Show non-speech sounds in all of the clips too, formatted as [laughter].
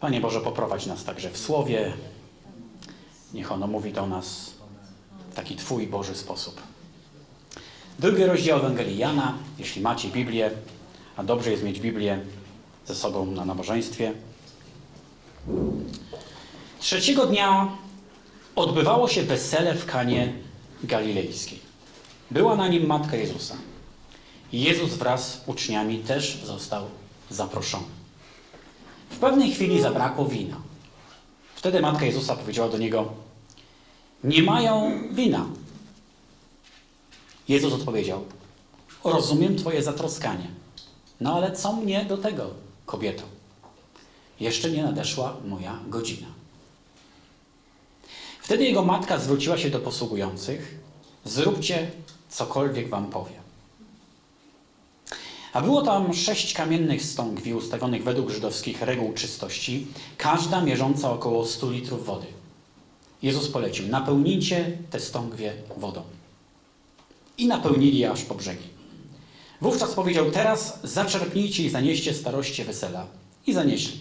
Panie Boże, poprowadź nas także w Słowie. Niech ono mówi do nas w taki Twój Boży sposób. Drugi rozdział Ewangelii Jana, jeśli macie Biblię, a dobrze jest mieć Biblię ze sobą na nabożeństwie. Trzeciego dnia odbywało się wesele w Kanie Galilejskiej. Była na nim matka Jezusa. Jezus wraz z uczniami też został zaproszony. W pewnej chwili zabrakło wina. Wtedy matka Jezusa powiedziała do niego: Nie mają wina. Jezus odpowiedział: Rozumiem Twoje zatroskanie. No ale co mnie do tego, kobieto? Jeszcze nie nadeszła moja godzina. Wtedy jego matka zwróciła się do posługujących: Zróbcie cokolwiek wam powie. A było tam sześć kamiennych stągwi ustawionych według żydowskich reguł czystości, każda mierząca około 100 litrów wody. Jezus polecił: Napełnijcie te stągwie wodą. I napełnili je aż po brzegi. Wówczas powiedział: Teraz zaczerpnijcie i zanieście staroście wesela. I zanieśli.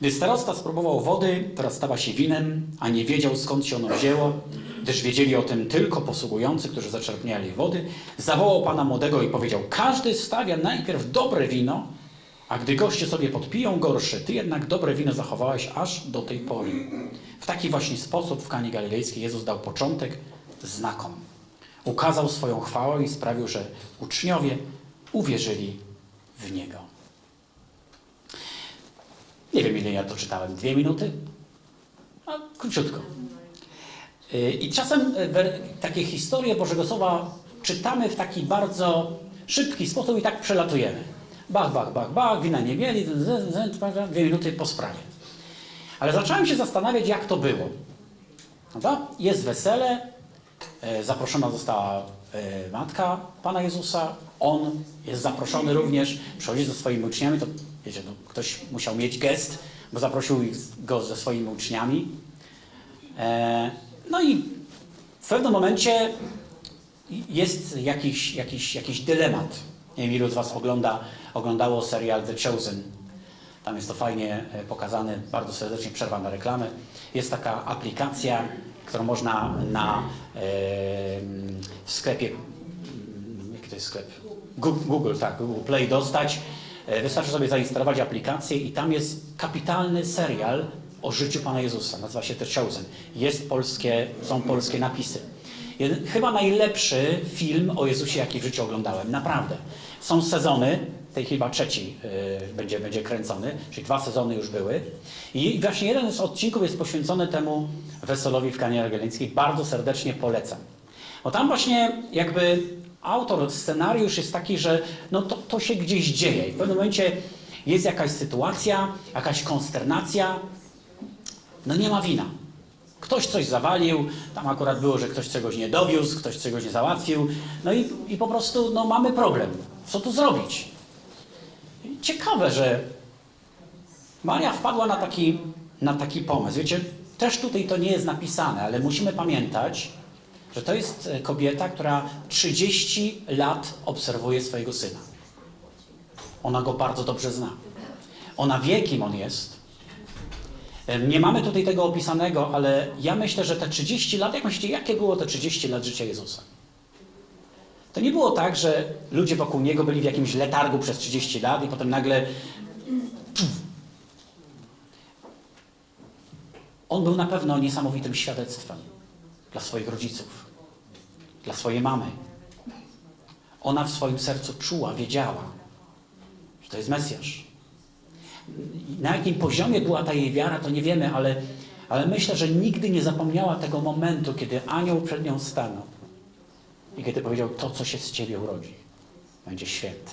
Gdy starosta spróbował wody, która stała się winem, a nie wiedział skąd się ono wzięło, gdyż wiedzieli o tym tylko posługujący, którzy zaczerpniali wody, zawołał pana młodego i powiedział: Każdy stawia najpierw dobre wino, a gdy goście sobie podpiją gorsze, ty jednak dobre wino zachowałeś aż do tej pory. W taki właśnie sposób w Kanie Galilejskiej Jezus dał początek znakom. Ukazał swoją chwałę i sprawił, że uczniowie uwierzyli w Niego. Nie wiem, ile ja to czytałem. Dwie minuty? A, króciutko. Y, I czasem y, takie historie Bożego Słowa czytamy w taki bardzo szybki sposób i tak przelatujemy. Bach, bach, bach, bach, wina nie mieli, dwie minuty po sprawie. Ale zacząłem się zastanawiać, jak to było. Jest wesele, e, zaproszona została e, matka Pana Jezusa, on jest zaproszony również, przychodzi ze swoimi uczniami, to wiecie, no, ktoś musiał mieć gest, bo zaprosił go ze swoimi uczniami. No i w pewnym momencie jest jakiś, jakiś, jakiś dylemat. Nie wiem, ilu z Was ogląda, oglądało serial The Chosen. Tam jest to fajnie e, pokazane, bardzo serdecznie przerwa na reklamę. Jest taka aplikacja, którą można na, e, w sklepie, jaki to jest sklep? Google, tak, Google Play dostać. E, Wystarczy sobie zainstalować aplikację i tam jest kapitalny serial o życiu Pana Jezusa. Nazywa się The Chosen. Jest polskie, są polskie napisy. Chyba najlepszy film o Jezusie, jaki w życiu oglądałem. Naprawdę. Są sezony, tej chyba trzeci y, będzie, będzie kręcony, czyli dwa sezony już były. I właśnie jeden z odcinków jest poświęcony temu weselowi w Kanie Argelińskiej. Bardzo serdecznie polecam. Bo tam właśnie jakby autor, scenariusz jest taki, że no to, to się gdzieś dzieje. I w pewnym momencie jest jakaś sytuacja, jakaś konsternacja, no nie ma wina. Ktoś coś zawalił, tam akurat było, że ktoś czegoś nie dowiózł, ktoś czegoś nie załatwił, no i, i po prostu no, mamy problem. Co tu zrobić? Ciekawe, że Maria wpadła na taki, na taki pomysł. Wiecie, też tutaj to nie jest napisane, ale musimy pamiętać, że to jest e, kobieta, która 30 lat obserwuje swojego syna. Ona go bardzo dobrze zna. Ona wie, kim on jest. Nie mamy tutaj tego opisanego, ale ja myślę, że te 30 lat, jak myślicie, jakie było te 30 lat życia Jezusa? To nie było tak, że ludzie wokół Niego byli w jakimś letargu przez 30 lat i potem nagle... On był na pewno niesamowitym świadectwem dla swoich rodziców, dla swojej mamy. Ona w swoim sercu czuła, wiedziała, że to jest Mesjasz. Na jakim poziomie była ta jej wiara, to nie wiemy, ale, ale myślę, że nigdy nie zapomniała tego momentu, kiedy anioł przed nią stanął i kiedy powiedział, to co się z ciebie urodzi, będzie święte,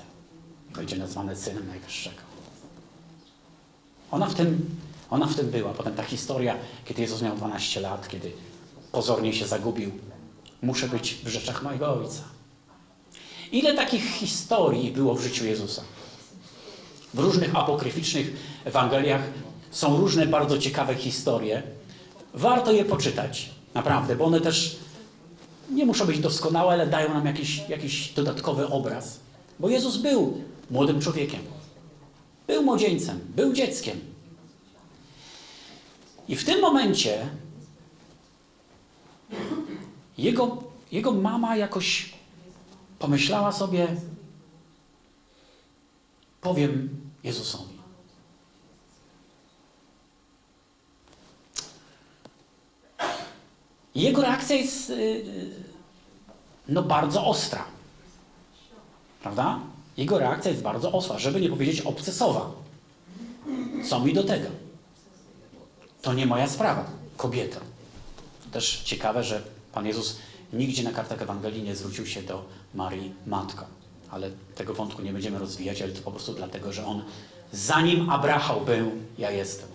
będzie nazwane Synem Najwyższego. Ona w tym, ona w tym była. Potem ta historia, kiedy Jezus miał 12 lat, kiedy pozornie się zagubił. Muszę być w rzeczach mojego Ojca. Ile takich historii było w życiu Jezusa? W różnych apokryficznych Ewangeliach są różne bardzo ciekawe historie. Warto je poczytać, naprawdę, bo one też nie muszą być doskonałe, ale dają nam jakiś, jakiś dodatkowy obraz. Bo Jezus był młodym człowiekiem, był młodzieńcem, był dzieckiem, I w tym momencie jego, jego mama jakoś pomyślała sobie, powiem Jezusowi. Jego reakcja jest y, y, no, bardzo ostra. Prawda? Jego reakcja jest bardzo ostra, żeby nie powiedzieć obcesowa. Co mi do tego? To nie moja sprawa, kobieta. Też ciekawe, że Pan Jezus nigdzie na kartach Ewangelii nie zwrócił się do Marii matką. Ale tego wątku nie będziemy rozwijać, ale to po prostu dlatego, że on zanim Abraham był, ja jestem.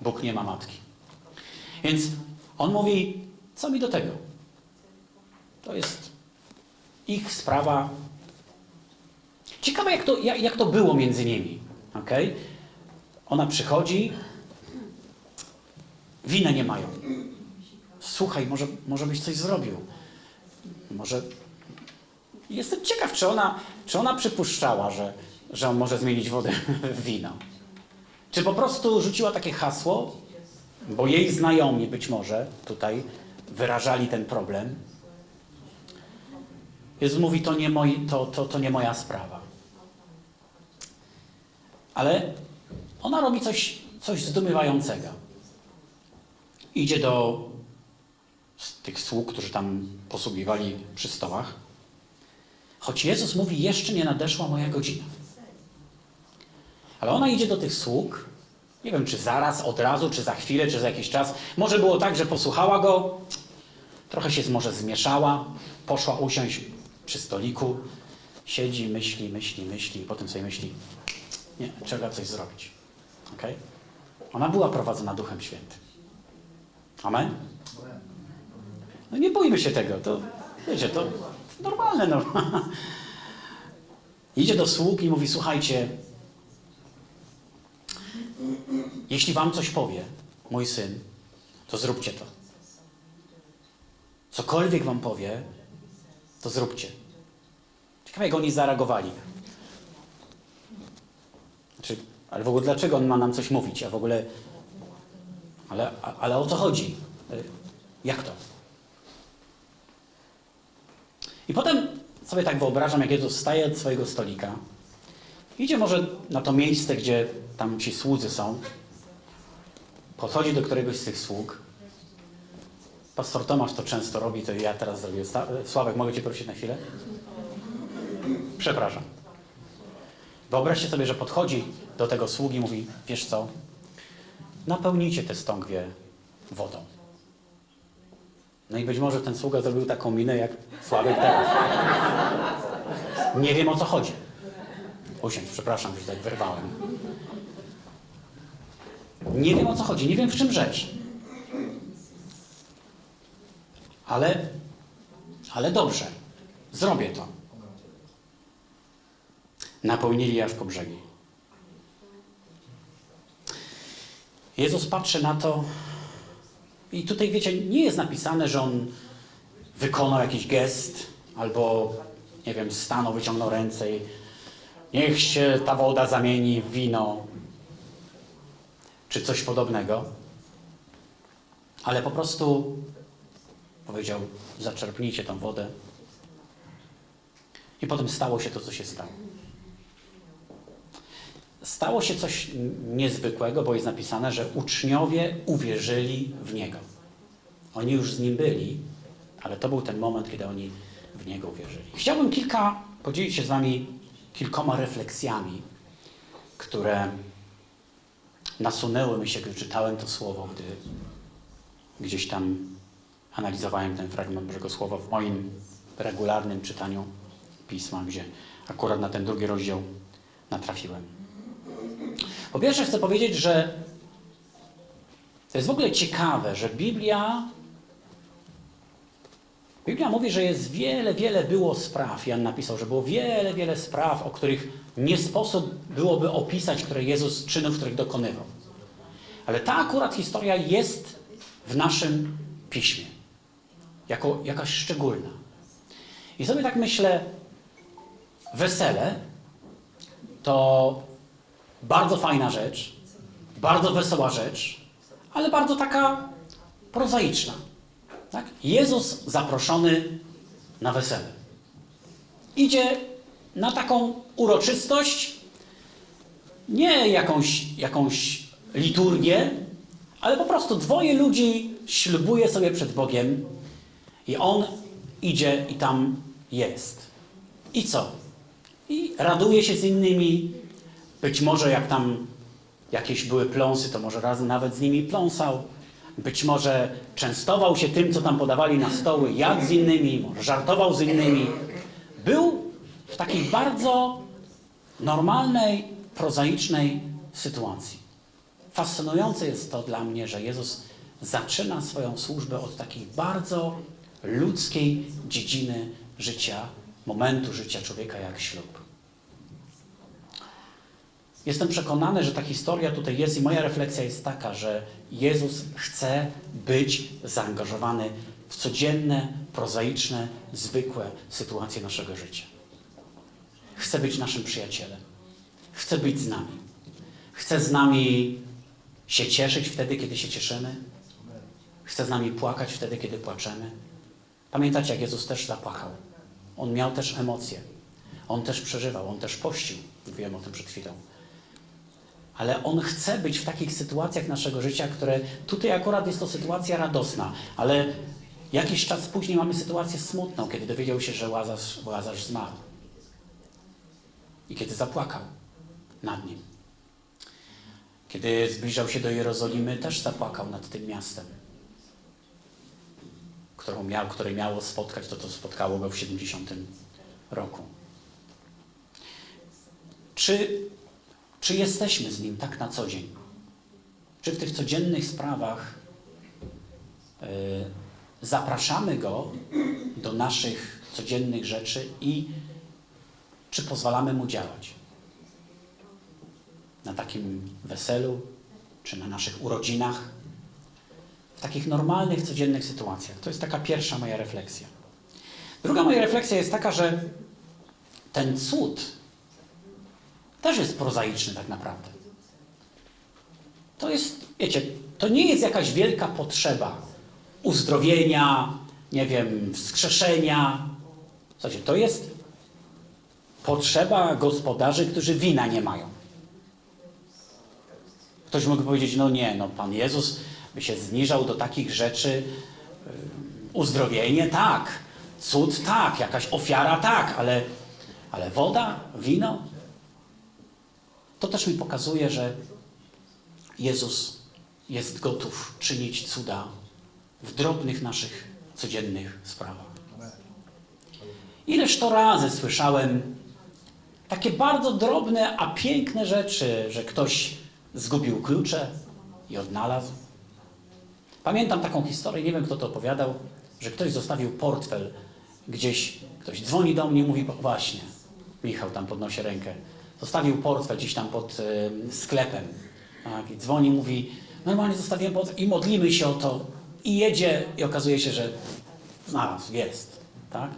Bóg nie ma matki. Więc on mówi, co mi do tego? To jest ich sprawa. Ciekawe, jak to, jak, jak to było między nimi. Okay? Ona przychodzi, winy nie mają. Słuchaj, może, może byś coś zrobił. Może. Jestem ciekaw, czy ona, czy ona przypuszczała, że, że on może zmienić wodę w wino. Czy po prostu rzuciła takie hasło, bo jej znajomi być może tutaj wyrażali ten problem. Jezus mówi, to nie, moi, to, to, to nie moja sprawa. Ale ona robi coś, coś zdumiewającego. Idzie do tych sług, którzy tam posługiwali przy stołach. Choć Jezus mówi, jeszcze nie nadeszła moja godzina. Ale ona idzie do tych sług, nie wiem, czy zaraz, od razu, czy za chwilę, czy za jakiś czas. Może było tak, że posłuchała go, trochę się może zmieszała, poszła usiąść przy stoliku, siedzi, myśli, myśli, myśli, i potem sobie myśli, nie, trzeba coś zrobić. Okay? Ona była prowadzona Duchem Świętym. Amen? No nie bójmy się tego, to wiecie, to normalne. No. Idzie do sług i mówi, słuchajcie, jeśli wam coś powie, mój syn, to zróbcie to. Cokolwiek wam powie, to zróbcie. Ciekawe, jak oni zareagowali. Znaczy, ale w ogóle dlaczego on ma nam coś mówić? A w ogóle. Ale, ale o co chodzi? Jak to? I potem sobie tak wyobrażam, jak Jezus staje od swojego stolika, idzie może na to miejsce, gdzie tam ci słudzy są, podchodzi do któregoś z tych sług. Pastor Tomasz to często robi, to ja teraz zrobię. Sławek, mogę Cię prosić na chwilę? Przepraszam. Wyobraźcie sobie, że podchodzi do tego sługi i mówi, wiesz co, napełnijcie te stągwie wodą. No i być może ten sługa zrobił taką minę, jak Sławek teraz. Nie wiem o co chodzi. Usiądź, przepraszam, że tak wyrwałem. Nie wiem o co chodzi, nie wiem w czym rzecz. Ale, ale dobrze, zrobię to. Napełnili aż po brzegi. Jezus patrzy na to i tutaj, wiecie, nie jest napisane, że On wykonał jakiś gest albo, nie wiem, stanął, wyciągnął ręce i niech się ta woda zamieni w wino czy coś podobnego. Ale po prostu powiedział, zaczerpnijcie tą wodę. I potem stało się to, co się stało. Stało się coś niezwykłego, bo jest napisane, że uczniowie uwierzyli w Niego. Oni już z Nim byli, ale to był ten moment, kiedy oni w Niego uwierzyli. Chciałbym kilka, podzielić się z Wami kilkoma refleksjami, które nasunęły mi się, gdy czytałem to słowo, gdy gdzieś tam analizowałem ten fragment Bożego Słowa w moim regularnym czytaniu pisma, gdzie akurat na ten drugi rozdział natrafiłem. Po pierwsze chcę powiedzieć, że to jest w ogóle ciekawe, że Biblia Biblia mówi, że jest wiele, wiele było spraw. Jan napisał, że było wiele, wiele spraw, o których nie sposób byłoby opisać, które Jezus, czynów, których dokonywał. Ale ta akurat historia jest w naszym piśmie. Jako jakaś szczególna. I sobie tak myślę, wesele to bardzo fajna rzecz, bardzo wesoła rzecz, ale bardzo taka prozaiczna. Tak? Jezus zaproszony na wesele. Idzie na taką uroczystość, nie jakąś, jakąś liturgię, ale po prostu dwoje ludzi ślubuje sobie przed Bogiem i on idzie i tam jest. I co? I raduje się z innymi. Być może jak tam jakieś były pląsy, to może razem nawet z nimi pląsał. Być może częstował się tym, co tam podawali na stoły, jadł z innymi, może żartował z innymi. Był w takiej bardzo normalnej, prozaicznej sytuacji. Fascynujące jest to dla mnie, że Jezus zaczyna swoją służbę od takiej bardzo ludzkiej dziedziny życia, momentu życia człowieka jak ślub. Jestem przekonany, że ta historia tutaj jest i moja refleksja jest taka, że Jezus chce być zaangażowany w codzienne, prozaiczne, zwykłe sytuacje naszego życia. Chce być naszym przyjacielem. Chce być z nami. Chce z nami się cieszyć wtedy, kiedy się cieszymy. Chce z nami płakać wtedy, kiedy płaczemy. Pamiętacie, jak Jezus też zapłakał. On miał też emocje. On też przeżywał, on też pościł. Mówiłem o tym przed chwilą. Ale On chce być w takich sytuacjach naszego życia, które tutaj akurat jest to sytuacja radosna, ale jakiś czas później mamy sytuację smutną, kiedy dowiedział się, że Łazarz, Łazarz zmarł. I kiedy zapłakał nad nim. Kiedy zbliżał się do Jerozolimy, też zapłakał nad tym miastem, którą miał, które miało spotkać to, co spotkało go w 70 roku. Czy czy jesteśmy z Nim tak na co dzień? Czy w tych codziennych sprawach yy, zapraszamy Go do naszych codziennych rzeczy i czy pozwalamy Mu działać? Na takim weselu, czy na naszych urodzinach, w takich normalnych, codziennych sytuacjach. To jest taka pierwsza moja refleksja. Druga moja refleksja jest taka, że ten cud, też jest prozaiczny tak naprawdę. To jest, wiecie, to nie jest jakaś wielka potrzeba uzdrowienia, nie wiem, wskrzeszenia. Słuchajcie, to jest potrzeba gospodarzy, którzy wina nie mają. Ktoś mógł powiedzieć, no nie, no Pan Jezus by się zniżał do takich rzeczy, uzdrowienie tak, cud tak, jakaś ofiara tak, ale, ale woda, wino, to też mi pokazuje, że Jezus jest gotów czynić cuda w drobnych naszych codziennych sprawach. Ileż to razy słyszałem takie bardzo drobne, a piękne rzeczy, że ktoś zgubił klucze i odnalazł. Pamiętam taką historię, nie wiem kto to opowiadał, że ktoś zostawił portfel gdzieś, ktoś dzwoni do mnie i mówi, właśnie, Michał tam podnosi rękę, Zostawił portfel gdzieś tam pod y, sklepem. Tak? I dzwoni, mówi, normalnie zostawiłem portfel i modlimy się o to. I jedzie i okazuje się, że znalazł, jest. Tak?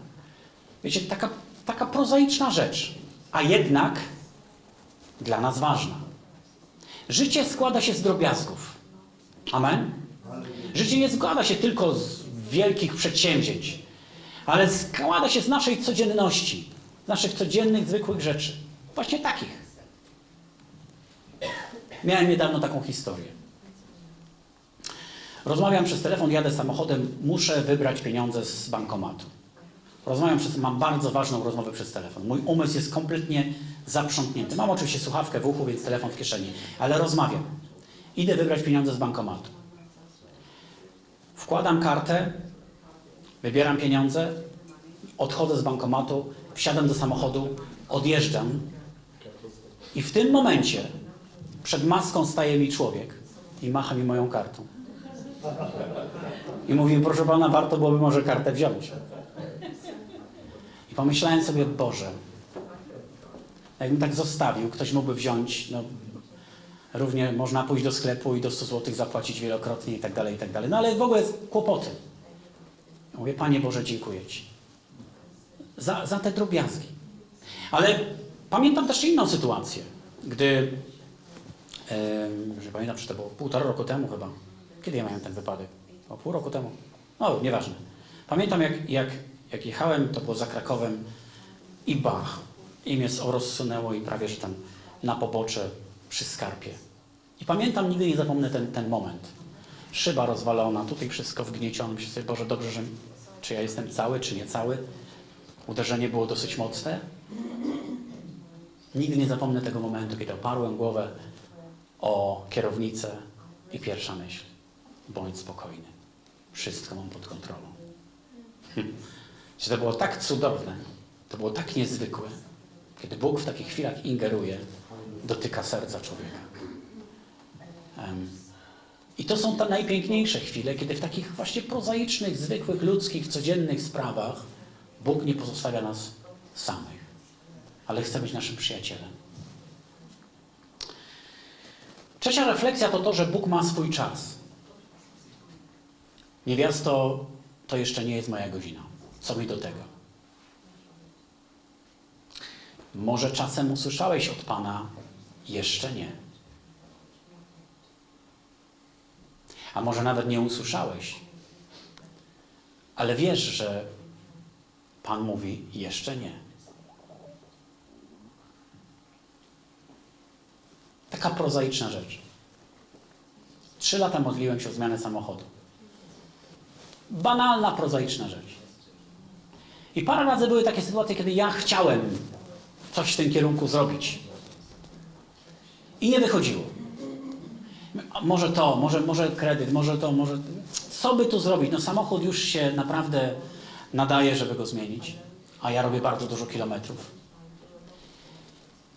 Wiecie, taka, taka prozaiczna rzecz, a jednak dla nas ważna. Życie składa się z drobiazgów. Amen? Życie nie składa się tylko z wielkich przedsięwzięć, ale składa się z naszej codzienności, z naszych codziennych, zwykłych rzeczy. Właśnie takich. Miałem niedawno taką historię. Rozmawiam przez telefon, jadę samochodem, muszę wybrać pieniądze z bankomatu. Rozmawiam przez, mam bardzo ważną rozmowę przez telefon. Mój umysł jest kompletnie zaprzątnięty. Mam oczywiście słuchawkę w uchu, więc telefon w kieszeni, ale rozmawiam. Idę wybrać pieniądze z bankomatu. Wkładam kartę, wybieram pieniądze, odchodzę z bankomatu, wsiadam do samochodu, odjeżdżam i w tym momencie przed maską staje mi człowiek i macha mi moją kartą. I mówi, proszę pana, warto byłoby może kartę wziąć. I pomyślałem sobie, Boże, jakbym tak zostawił, ktoś mógłby wziąć, no, równie można pójść do sklepu i do 100 zł zapłacić wielokrotnie i tak dalej, i tak dalej. No ale w ogóle kłopoty. Mówię, Panie Boże, dziękuję Ci za, za te drobiazgi. Ale Pamiętam też inną sytuację, gdy, że pamiętam, że to było półtora roku temu chyba, kiedy ja miałem ten wypadek? O pół roku temu? No, nieważne. Pamiętam, jak, jak, jak jechałem, to było za Krakowem i bach, i mnie rozsunęło i prawie, że tam na pobocze przy skarpie. I pamiętam, nigdy nie zapomnę ten, ten moment. Szyba rozwalona, tutaj wszystko wgniecione. Myślę sobie, Boże, dobrze, że czy ja jestem cały, czy nie cały. Uderzenie było dosyć mocne. Nigdy nie zapomnę tego momentu, kiedy oparłem głowę o kierownicę i pierwsza myśl. Bądź spokojny. Wszystko mam pod kontrolą. [laughs] To było tak cudowne, to było tak niezwykłe, kiedy Bóg w takich chwilach ingeruje, dotyka serca człowieka. Um, I to są te najpiękniejsze chwile, kiedy w takich właśnie prozaicznych, zwykłych, ludzkich, codziennych sprawach Bóg nie pozostawia nas samych, ale chce być naszym przyjacielem. Trzecia refleksja to to, że Bóg ma swój czas. Niewiasto, to jeszcze nie jest moja godzina. Co mi do tego? Może czasem usłyszałeś od Pana, jeszcze nie. A może nawet nie usłyszałeś, ale wiesz, że Pan mówi, jeszcze nie. Taka prozaiczna rzecz. Trzy lata modliłem się o zmianę samochodu. Banalna, prozaiczna rzecz. I parę razy były takie sytuacje, kiedy ja chciałem coś w tym kierunku zrobić. I nie wychodziło. Może to, może, może kredyt, może to, może. Co by tu zrobić? No, samochód już się naprawdę nadaje, żeby go zmienić, a ja robię bardzo dużo kilometrów.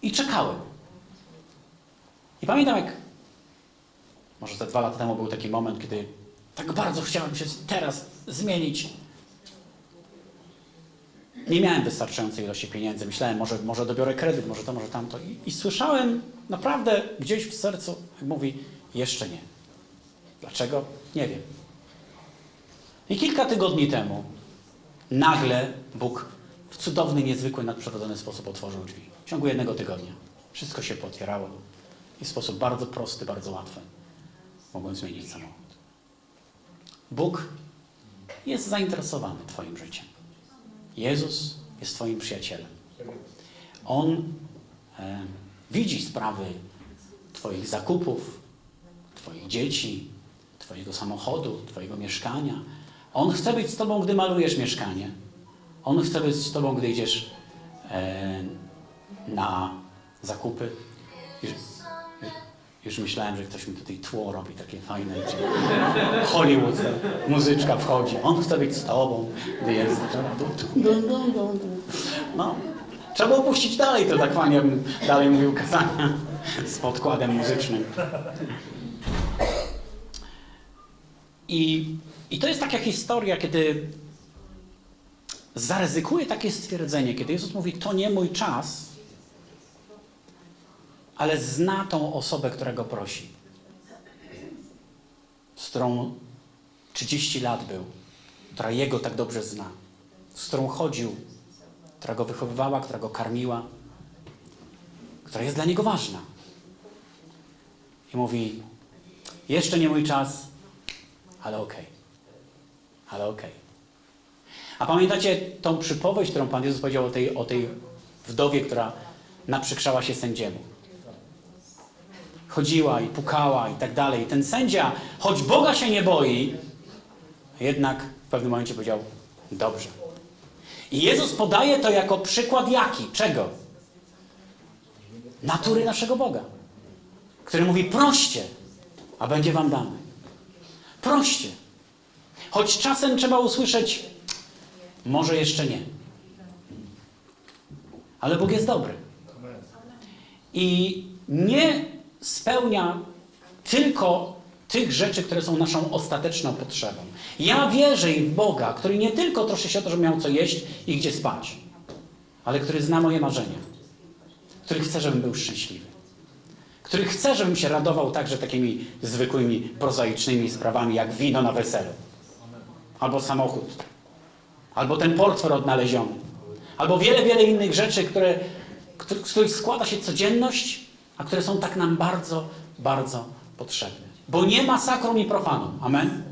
I czekałem. I pamiętam, jak może ze dwa lata temu był taki moment, kiedy tak bardzo chciałem się teraz zmienić. Nie miałem wystarczającej ilości pieniędzy. Myślałem, może, może dobiorę kredyt, może to, może tamto. I, I słyszałem naprawdę gdzieś w sercu, jak mówi, jeszcze nie. Dlaczego? Nie wiem. I kilka tygodni temu nagle Bóg w cudowny, niezwykły, nadprzyrodzony sposób otworzył drzwi. W ciągu jednego tygodnia. Wszystko się pootwierało i w sposób bardzo prosty, bardzo łatwy mogłem zmienić samochód. Bóg jest zainteresowany Twoim życiem. Jezus jest Twoim przyjacielem. On e, widzi sprawy Twoich zakupów, Twoich dzieci, Twojego samochodu, Twojego mieszkania. On chce być z Tobą, gdy malujesz mieszkanie. On chce być z Tobą, gdy idziesz e, na zakupy. Już, myślałem, że ktoś mi tutaj tło robi, takie fajne, gdzie Hollywood, muzyczka wchodzi. On chce być z Tobą, gdy jest... No. Trzeba opuścić dalej to tak fajnie, bym dalej mówił kazania z podkładem muzycznym. I, I to jest taka historia, kiedy zaryzykuję takie stwierdzenie, kiedy Jezus mówi, to nie mój czas, ale zna tą osobę, która go prosi, z którą 30 lat był, która jego tak dobrze zna, z którą chodził, która go wychowywała, która go karmiła, która jest dla niego ważna. I mówi, jeszcze nie mój czas, ale okej. Okay. Ale okej. Okay. A pamiętacie tą przypowieść, którą Pan Jezus powiedział o tej, o tej wdowie, która naprzykrzała się sędziemu? Chodziła i pukała i tak dalej. Ten sędzia, choć Boga się nie boi, jednak w pewnym momencie powiedział, dobrze. I Jezus podaje to jako przykład jaki? Czego? Natury naszego Boga. Który mówi, proście, a będzie wam dane. Proście. Choć czasem trzeba usłyszeć, może jeszcze nie. Ale Bóg jest dobry. I nie spełnia tylko tych rzeczy, które są naszą ostateczną potrzebą. Ja wierzę w Boga, który nie tylko troszczy się o to, żeby miał co jeść i gdzie spać, ale który zna moje marzenia, który chce, żebym był szczęśliwy, który chce, żebym się radował także takimi zwykłymi, prozaicznymi sprawami, jak wino na weselu, albo samochód, albo ten portfel odnaleziony, albo wiele, wiele innych rzeczy, które, z których składa się codzienność, a które są tak nam bardzo, bardzo potrzebne. Bo nie ma sakrum i profanum. Amen?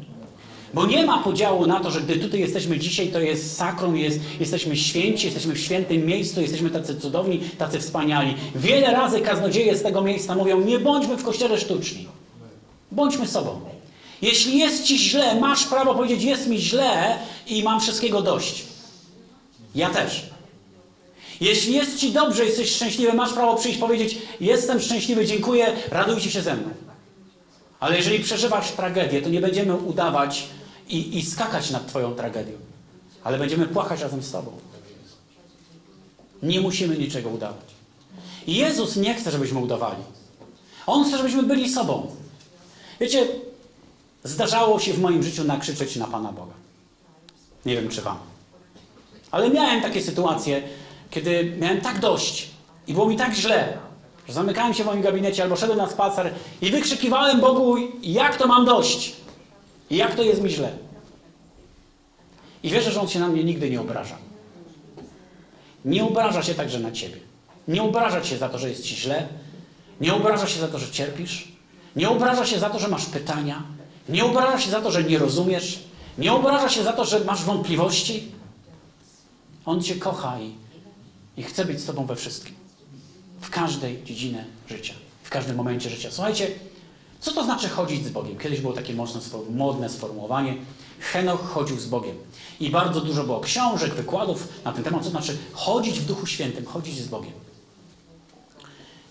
Bo nie ma podziału na to, że gdy tutaj jesteśmy dzisiaj, to jest sakrum, jest, jesteśmy święci, jesteśmy w świętym miejscu, jesteśmy tacy cudowni, tacy wspaniali. Wiele razy kaznodzieje z tego miejsca mówią, nie bądźmy w kościele sztuczni. Bądźmy sobą. Jeśli jest ci źle, masz prawo powiedzieć, jest mi źle i mam wszystkiego dość. Ja też. Jeśli jest ci dobrze, jesteś szczęśliwy, masz prawo przyjść powiedzieć, jestem szczęśliwy, dziękuję, radujcie się ze mną. Ale jeżeli przeżywasz tragedię, to nie będziemy udawać i, i skakać nad twoją tragedią, ale będziemy płakać razem z tobą. Nie musimy niczego udawać. Jezus nie chce, żebyśmy udawali. On chce, żebyśmy byli sobą. Wiecie, zdarzało się w moim życiu nakrzyczeć na Pana Boga. Nie wiem, czy Wam. Ale miałem takie sytuacje, kiedy miałem tak dość i było mi tak źle, że zamykałem się w moim gabinecie albo szedłem na spacer i wykrzykiwałem Bogu, jak to mam dość i jak to jest mi źle. I wierzę, że On się na mnie nigdy nie obraża. Nie obraża się także na Ciebie. Nie obraża się za to, że jest Ci źle. Nie obraża się za to, że cierpisz. Nie obraża się za to, że masz pytania. Nie obraża się za to, że nie rozumiesz. Nie obraża się za to, że masz wątpliwości. On Cię kocha i, i chce być z Tobą we wszystkim. W każdej dziedzinie życia. W każdym momencie życia. Słuchajcie, co to znaczy chodzić z Bogiem? Kiedyś było takie mocno modne sformułowanie. Henoch chodził z Bogiem. I bardzo dużo było książek, wykładów na ten temat, co znaczy chodzić w Duchu Świętym, chodzić z Bogiem.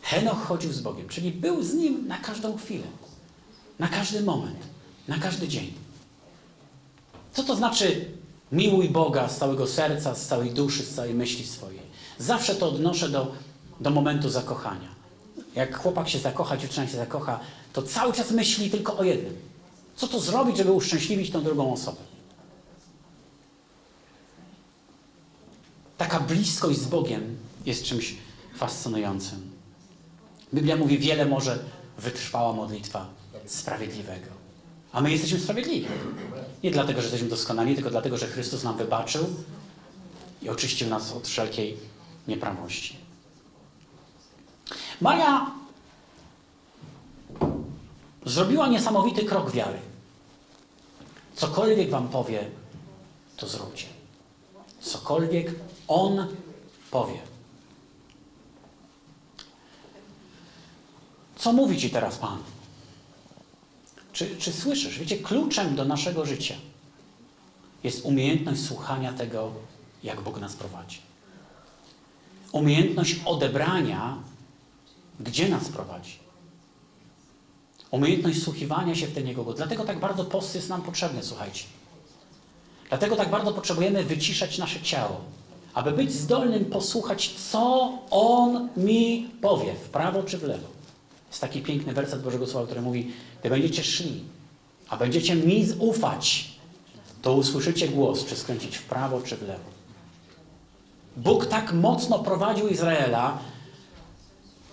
Henoch chodził z Bogiem, czyli był z Nim na każdą chwilę, na każdy moment, na każdy dzień. Co to znaczy miłuj Boga z całego serca, z całej duszy, z całej myśli swojej? Zawsze to odnoszę do, do momentu zakochania. Jak chłopak się zakocha, dziewczyna się zakocha, to cały czas myśli tylko o jednym. Co to zrobić, żeby uszczęśliwić tą drugą osobę? Taka bliskość z Bogiem jest czymś fascynującym. Biblia mówi, wiele może wytrwała modlitwa sprawiedliwego. A my jesteśmy sprawiedliwi. Nie dlatego, że jesteśmy doskonali, tylko dlatego, że Chrystus nam wybaczył i oczyścił nas od wszelkiej nieprawości. Maria zrobiła niesamowity krok wiary. Cokolwiek wam powie, to zróbcie. Cokolwiek On powie. Co mówi Ci teraz Pan? Czy, czy słyszysz? Wiecie, kluczem do naszego życia jest umiejętność słuchania tego, jak Bóg nas prowadzi. Umiejętność odebrania, gdzie nas prowadzi. Umiejętność słuchiwania się w ten Jego głos. Dlatego tak bardzo post jest nam potrzebny, słuchajcie. Dlatego tak bardzo potrzebujemy wyciszać nasze ciało, aby być zdolnym posłuchać, co On mi powie, w prawo czy w lewo. Jest taki piękny werset Bożego Słowa, który mówi, gdy będziecie szli, a będziecie mi ufać, to usłyszycie głos, czy skręcić w prawo, czy w lewo. Bóg tak mocno prowadził Izraela,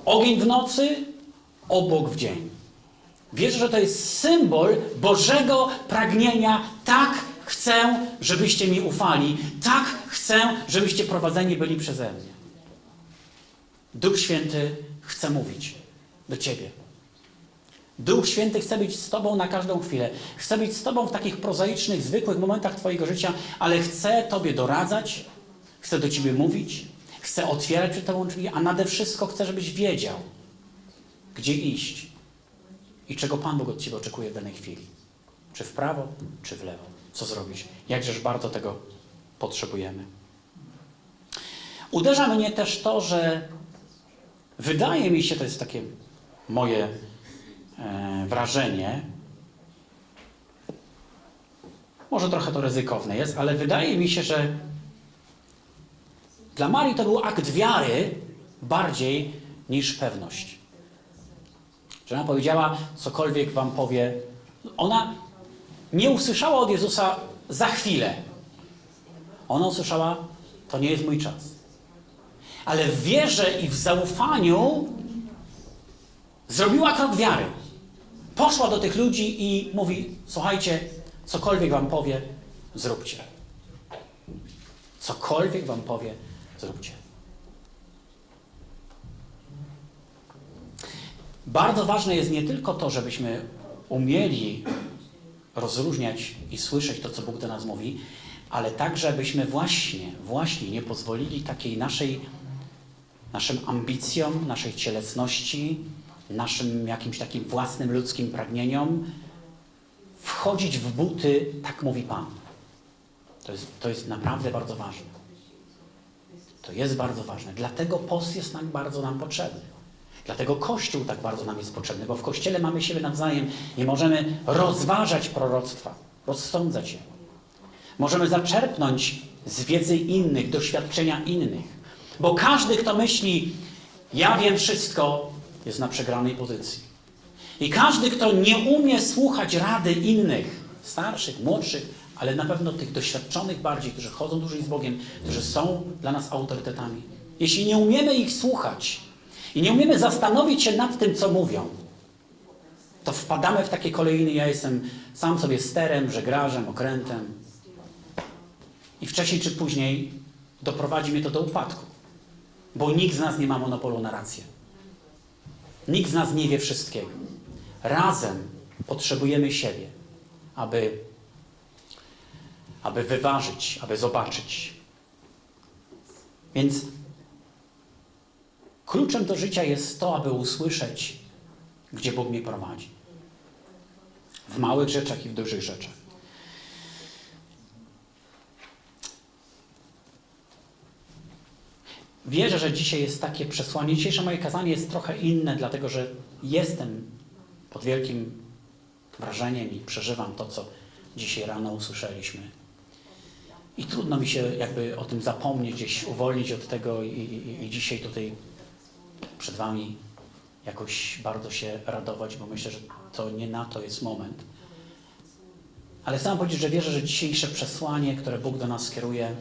ogień w nocy, obok w dzień. Wierzę, że to jest symbol Bożego pragnienia. Tak chcę, żebyście mi ufali. Tak chcę, żebyście prowadzeni byli przeze mnie. Duch Święty chce mówić do Ciebie. Duch Święty chce być z Tobą na każdą chwilę. Chce być z Tobą w takich prozaicznych, zwykłych momentach Twojego życia, ale chce Tobie doradzać, chce do Ciebie mówić, chce otwierać przed Tobą drzwi, a nade wszystko chce, żebyś wiedział, gdzie iść i czego Pan Bóg od Ciebie oczekuje w danej chwili. Czy w prawo, czy w lewo. Co zrobić? Jakżeż bardzo tego potrzebujemy. Uderza mnie też to, że wydaje mi się, to jest takie moje e, wrażenie, może trochę to ryzykowne jest, ale wydaje mi się, że dla Marii to był akt wiary bardziej niż pewność. Że ona powiedziała, cokolwiek wam powie. Ona nie usłyszała od Jezusa za chwilę. Ona usłyszała, to nie jest mój czas. Ale w wierze i w zaufaniu zrobiła krok wiary. Poszła do tych ludzi i mówi: Słuchajcie, cokolwiek wam powie, zróbcie. Cokolwiek wam powie, zróbcie. Bardzo ważne jest nie tylko to, żebyśmy umieli rozróżniać i słyszeć to, co Bóg do nas mówi, ale także byśmy właśnie, właśnie nie pozwolili takiej naszej, naszym ambicjom, naszej cielesności, naszym jakimś takim własnym ludzkim pragnieniom wchodzić w buty, tak mówi Pan. To jest, to jest naprawdę bardzo ważne. To jest bardzo ważne. Dlatego post jest tak bardzo nam potrzebny. Dlatego Kościół tak bardzo nam jest potrzebny, bo w Kościele mamy siebie nawzajem i możemy rozważać proroctwa, rozsądzać je. Możemy zaczerpnąć z wiedzy innych, doświadczenia innych. Bo każdy, kto myśli, ja wiem wszystko, jest na przegranej pozycji. I każdy, kto nie umie słuchać rady innych, starszych, młodszych, ale na pewno tych doświadczonych bardziej, którzy chodzą dłużej z Bogiem, którzy są dla nas autorytetami. Jeśli nie umiemy ich słuchać i nie umiemy zastanowić się nad tym, co mówią, to wpadamy w takie kolejny, ja jestem sam sobie sterem, żegrażem, okrętem. I wcześniej czy później doprowadzi mnie to do upadku. Bo nikt z nas nie ma monopolu na rację. Nikt z nas nie wie wszystkiego. Razem potrzebujemy siebie, aby, aby wyważyć, aby zobaczyć. Więc kluczem do życia jest to, aby usłyszeć, gdzie Bóg mnie prowadzi. W małych rzeczach i w dużych rzeczach. Wierzę, że dzisiaj jest takie przesłanie. Dzisiejsze moje kazanie jest trochę inne, dlatego że jestem pod wielkim wrażeniem i przeżywam to, co dzisiaj rano usłyszeliśmy. I trudno mi się jakby o tym zapomnieć, gdzieś uwolnić od tego i, i, i dzisiaj tutaj przed Wami jakoś bardzo się radować, bo myślę, że to nie na to jest moment. Ale chcę powiedzieć, że wierzę, że dzisiejsze przesłanie, które Bóg do nas skieruje,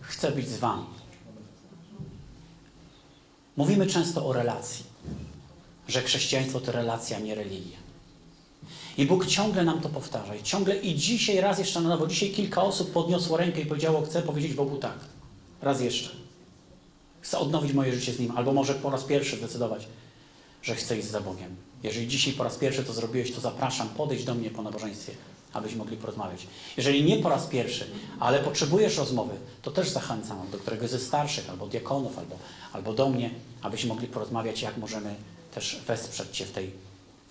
chce być z Wami. Mówimy często o relacji, że chrześcijaństwo to relacja, nie religia. I Bóg ciągle nam to powtarza. I ciągle i dzisiaj raz jeszcze na nowo. Dzisiaj kilka osób podniosło rękę i powiedziało, chcę powiedzieć Bogu tak. Raz jeszcze. Chcę odnowić moje życie z Nim. Albo może po raz pierwszy zdecydować, że chcę iść za Bogiem. Jeżeli dzisiaj po raz pierwszy to zrobiłeś, to zapraszam, podejdź do mnie po nabożeństwie, abyśmy mogli porozmawiać. Jeżeli nie po raz pierwszy, ale potrzebujesz rozmowy, to też zachęcam do któregoś ze starszych, albo diakonów, albo, albo do mnie, abyśmy mogli porozmawiać, jak możemy też wesprzeć Cię w tej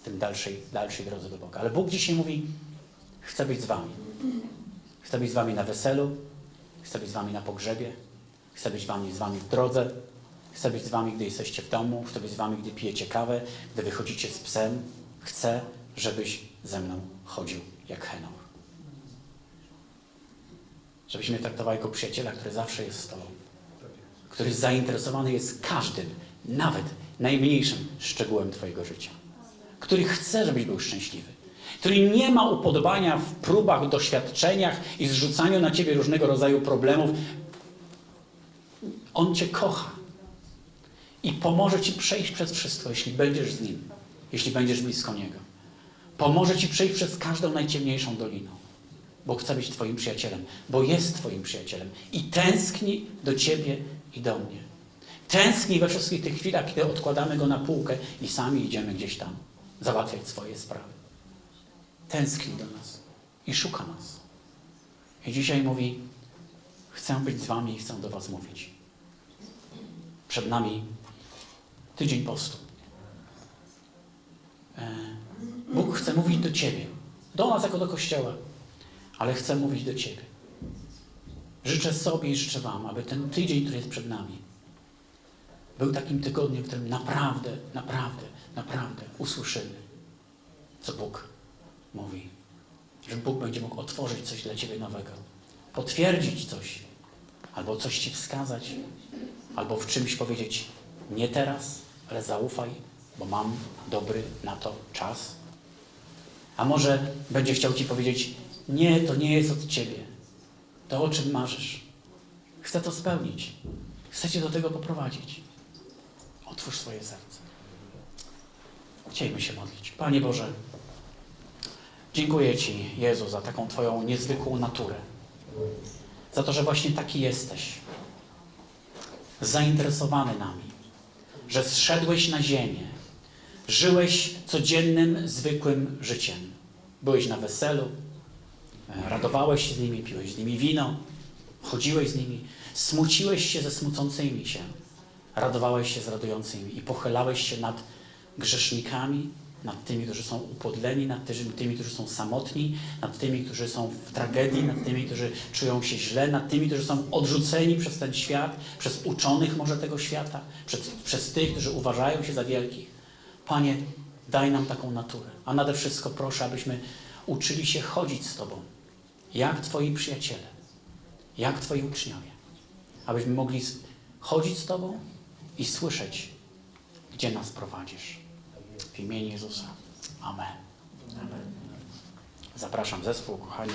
tym dalszej, dalszej drodze do Boga. Ale Bóg dzisiaj mówi, chcę być z Wami. Chcę być z Wami na weselu, chcę być z Wami na pogrzebie, chcę być z Wami, z Wami w drodze, chcę być z Wami, gdy jesteście w domu, chcę być z Wami, gdy pijecie kawę, gdy wychodzicie z psem. Chcę, żebyś ze mną chodził jak Henoch. Żebyś mnie traktował jako przyjaciela, który zawsze jest z Tobą. Który zainteresowany jest każdym, nawet najmniejszym szczegółem Twojego życia który chce, żebyś był szczęśliwy, który nie ma upodobania w próbach, doświadczeniach i zrzucaniu na ciebie różnego rodzaju problemów. On cię kocha i pomoże ci przejść przez wszystko, jeśli będziesz z nim, jeśli będziesz blisko niego. Pomoże ci przejść przez każdą najciemniejszą doliną, bo chce być twoim przyjacielem, bo jest twoim przyjacielem i tęskni do ciebie i do mnie. Tęskni we wszystkich tych chwilach, kiedy odkładamy go na półkę i sami idziemy gdzieś tam załatwiać swoje sprawy. Tęskni do nas i szuka nas. I dzisiaj mówi: Chcę być z Wami i chcę do Was mówić. Przed nami tydzień postu. Bóg chce mówić do Ciebie, do nas jako do Kościoła, ale chce mówić do Ciebie. Życzę sobie i życzę Wam, aby ten tydzień, który jest przed nami, był takim tygodniem, w którym naprawdę, naprawdę naprawdę usłyszymy, co Bóg mówi. Że Bóg będzie mógł otworzyć coś dla Ciebie nowego, potwierdzić coś, albo coś Ci wskazać, albo w czymś powiedzieć nie teraz, ale zaufaj, bo mam dobry na to czas. A może będzie chciał Ci powiedzieć, nie, to nie jest od Ciebie. To o czym marzysz. Chcę to spełnić. Chcę Cię do tego poprowadzić. Otwórz swoje serce. Chcielibyśmy się modlić. Panie Boże, dziękuję Ci, Jezu, za taką Twoją niezwykłą naturę. Za to, że właśnie taki jesteś. Zainteresowany nami. Że zszedłeś na ziemię. żyłeś codziennym, zwykłym życiem. Byłeś na weselu, radowałeś się z nimi, piłeś z nimi wino, chodziłeś z nimi, smuciłeś się ze smucącymi się, radowałeś się z radującymi i pochylałeś się nad grzesznikami, nad tymi, którzy są upodleni, nad tymi, którzy są samotni, nad tymi, którzy są w tragedii, nad tymi, którzy czują się źle, nad tymi, którzy są odrzuceni przez ten świat, przez uczonych może tego świata, przez, przez tych, którzy uważają się za wielkich. Panie, daj nam taką naturę. A nade wszystko proszę, abyśmy uczyli się chodzić z Tobą, jak Twoi przyjaciele, jak Twoi uczniowie. Abyśmy mogli chodzić z Tobą i słyszeć, gdzie nas prowadzisz. W imieniu Jezusa. Amen. Amen. Zapraszam zespół, kochani.